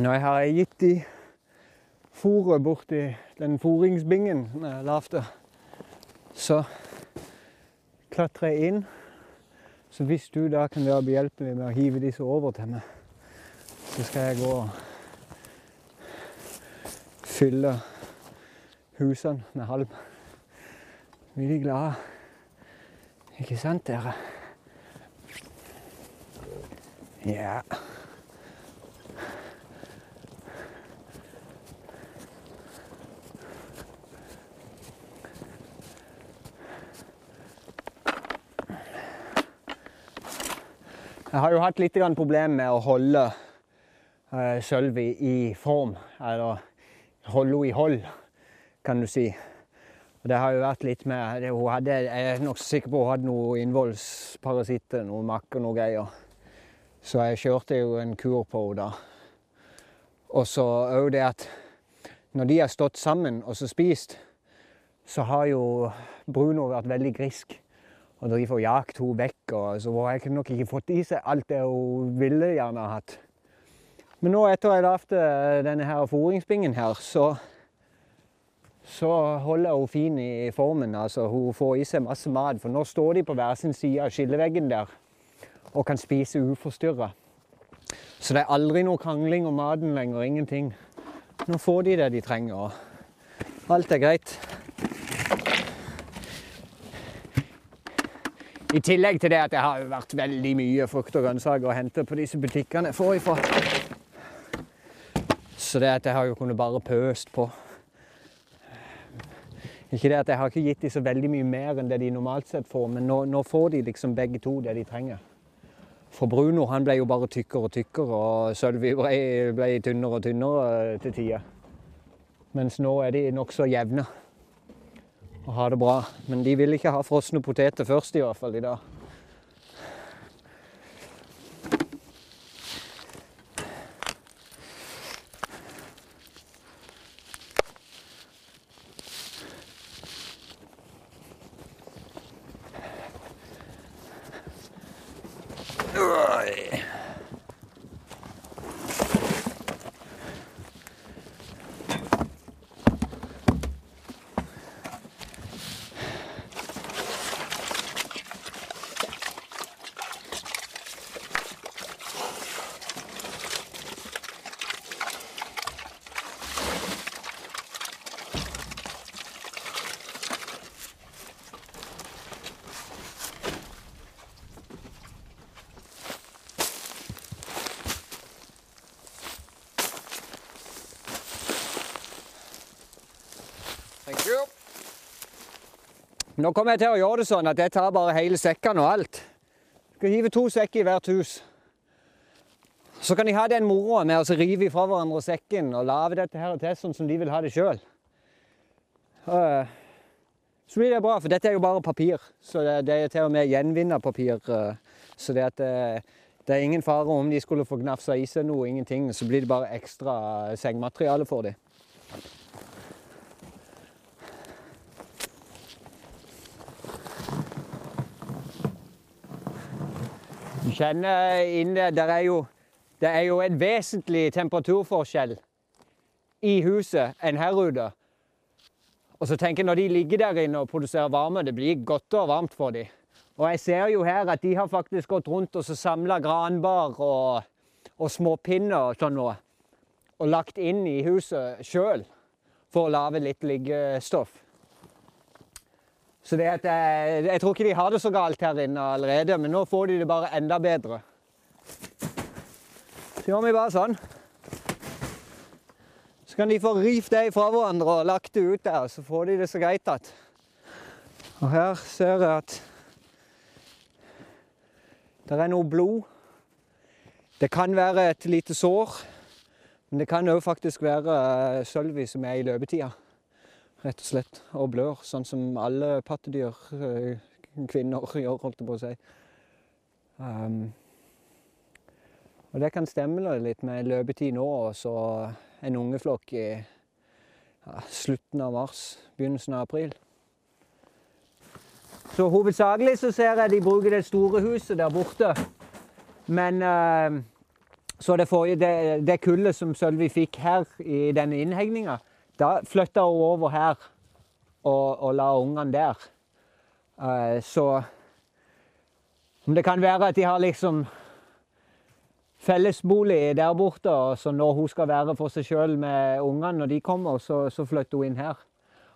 Nå har jeg gitt de fôret borti den fôringsbingen som jeg lagde, så klatrer jeg inn. Så hvis du da kan være behjelpelig med å hive disse over til meg, så skal jeg gå og fylle husene med halm. Mye glade. Ikke sant, dere? Ja. Jeg har jo hatt litt problemer med å holde uh, Sølvi i form. Eller holde henne i hold, kan du si. Og det har jo vært litt med hun hadde, Jeg er nokså sikker på hun hadde noen innvollsparasitter, noe makk og noe greier. Så jeg kjørte jo en kur på henne da. Og så òg det at når de har stått sammen og så spist, så har jo Bruno vært veldig grisk og driver og jagt henne vekk. Og så har jeg nok ikke fått i seg alt det hun ville gjerne ha hatt. Men nå etter jeg lagde denne her fôringsbingen her, så, så holder hun fin i formen. Altså, hun får i seg masse mat. For nå står de på hver sin side av skilleveggen der og kan spise uforstyrra. Så det er aldri noe krangling om maten lenger. Ingenting. Nå får de det de trenger. og Alt er greit. I tillegg til det at det har vært veldig mye frukt og grønnsaker å hente på disse butikkene jeg får ifra. Så det at jeg har jo kunnet bare pøst på. Ikke det at Jeg har ikke gitt dem så veldig mye mer enn det de normalt sett får, men nå, nå får de liksom begge to det de trenger. For Bruno han ble jo bare tykkere og tykkere, og Sølvi ble, ble tynnere og tynnere til tider. Mens nå er de nokså jevne og ha det bra. Men de vil ikke ha frosne poteter først, i hvert fall i dag. Thank. Nå kommer jeg til å gjøre det sånn at jeg tar bare hele sekkene og alt. Skal hive to sekker i hvert hus. Så kan de ha den moroa med å rive ifra hverandre sekken og lage dette her til sånn som de vil ha det sjøl. Så blir det bra, for dette er jo bare papir. Så det, det er til og med gjenvinna papir. Så det, det, det er ingen fare om de skulle få gnafsa i seg noe, ingenting. Så blir det bare ekstra sengmateriale for dem. Du kjenner inn der er jo, Det er jo en vesentlig temperaturforskjell i huset enn her ute. Og så tenker jeg Når de ligger der inne og produserer varme, det blir godt og varmt for dem. Og jeg ser jo her at de har faktisk gått rundt og samla granbar og, og småpinner og sånn noe. Og lagt inn i huset sjøl for å lage litt liggestoff. Så det at jeg, jeg tror ikke de har det så galt her inne allerede, men nå får de det bare enda bedre. Så gjør vi bare sånn. Så kan de få rivt det fra hverandre og lagt det ut der, så får de det så greit at Og her ser jeg at det er noe blod. Det kan være et lite sår, men det kan òg faktisk være Sølvi som er i løpetida rett og slett, og blør, sånn som alle pattedyr, kvinner, gjør, holdt jeg på å si. Um, og det kan stemme litt med løpetid nå, og så en ungeflokk i ja, slutten av mars, begynnelsen av april. Så hovedsakelig så ser jeg de bruker det store huset der borte Men uh, så det, forrige, det, det kullet som Sølvi fikk her i denne innhegninga, da flytta hun over her og, og la ungene der. Eh, så om det kan være at de har liksom fellesbolig der borte, og så når hun skal være for seg sjøl med ungene når de kommer, så, så flytter hun inn her.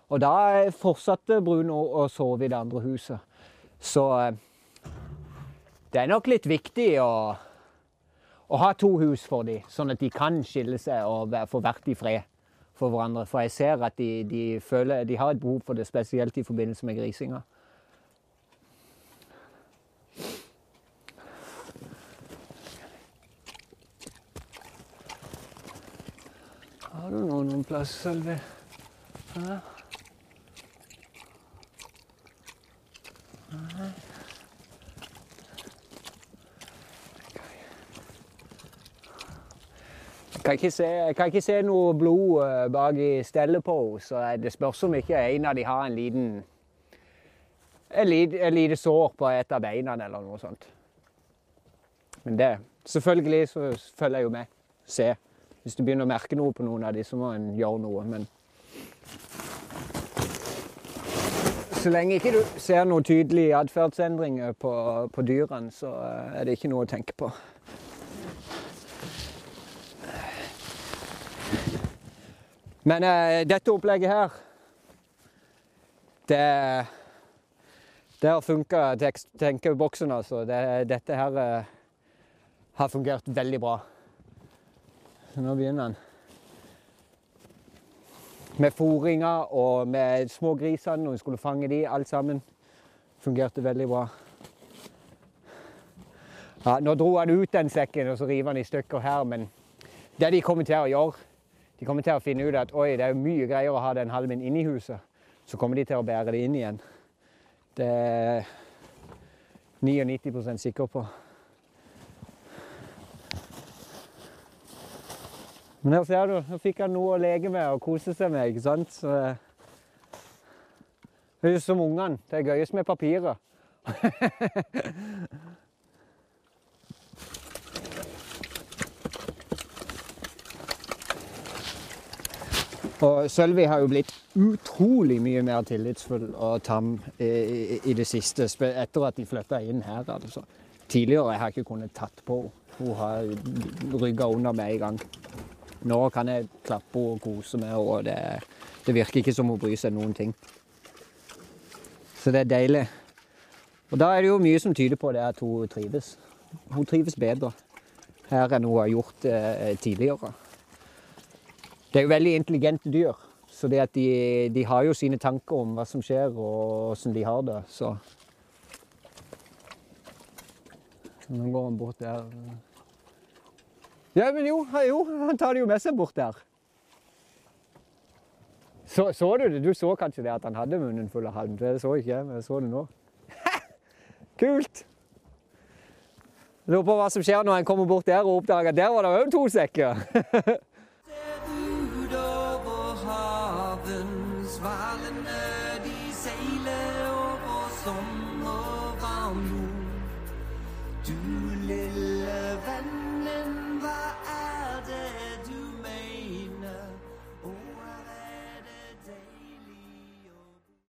Og da fortsatte Bruno å sove i det andre huset. Så eh, det er nok litt viktig å, å ha to hus for dem, sånn at de kan skille seg og få vært i fred for hverandre. For jeg ser at de, de, føler, de har et behov for det, spesielt i forbindelse med grisinga. Har du noen, noen plass, Sølvi? Jeg kan, ikke se, kan ikke se noe blod eh, bak i stellet på henne, så det spørs om ikke en av de har en liten et lite, lite sår på et av beina eller noe sånt. Men det Selvfølgelig så følger jeg jo med. Se. Hvis du begynner å merke noe på noen av de, så må en gjøre noe. Men så lenge ikke du ser noen tydelige atferdsendringer på, på dyrene, så er det ikke noe å tenke på. Men uh, dette opplegget her Det, det har funka, tenker boksen, altså. Det, dette her uh, har fungert veldig bra. Så nå begynner han. Med fôringa og med smågrisene når vi skulle fange de, alt sammen. Fungerte veldig bra. Ja, nå dro han ut den sekken, og så river han i stykker her, men det de kommer til å gjøre de kommer til å finne ut at oi, det er mye greier å ha den halmen inni huset. Så kommer de til å bære det inn igjen. Det er 99% sikker på. Men her ser du, nå fikk han noe å leke med og kose seg med. ikke sant? Så, det er jo som ungene. Det er gøyest med papiret. Og Sølvi har jo blitt utrolig mye mer tillitsfull og tam i, i, det siste, etter at de flytta inn her. Altså. Tidligere har jeg ikke kunnet tatt på henne. Hun har rygga under med en gang. Nå kan jeg klappe og kose med henne, og det, det virker ikke som hun bryr seg noen ting. Så det er deilig. Og da er det jo mye som tyder på det at hun trives. Hun trives bedre her enn hun har gjort eh, tidligere. Det er jo veldig intelligente dyr. Så det at de, de, har jo sine tanker om hva som skjer og åssen de har det. Så Nå går han bort der. Ja, men jo, jo, han tar det jo med seg bort der. Så, så, du det? Du så kanskje det at han hadde munnen full av halm. Det så ikke jeg, men jeg så det nå. Kult! Lurer på hva som skjer når han kommer bort der og oppdager at der var det òg to sekker. seile over sommervarm jord. Du lille venn.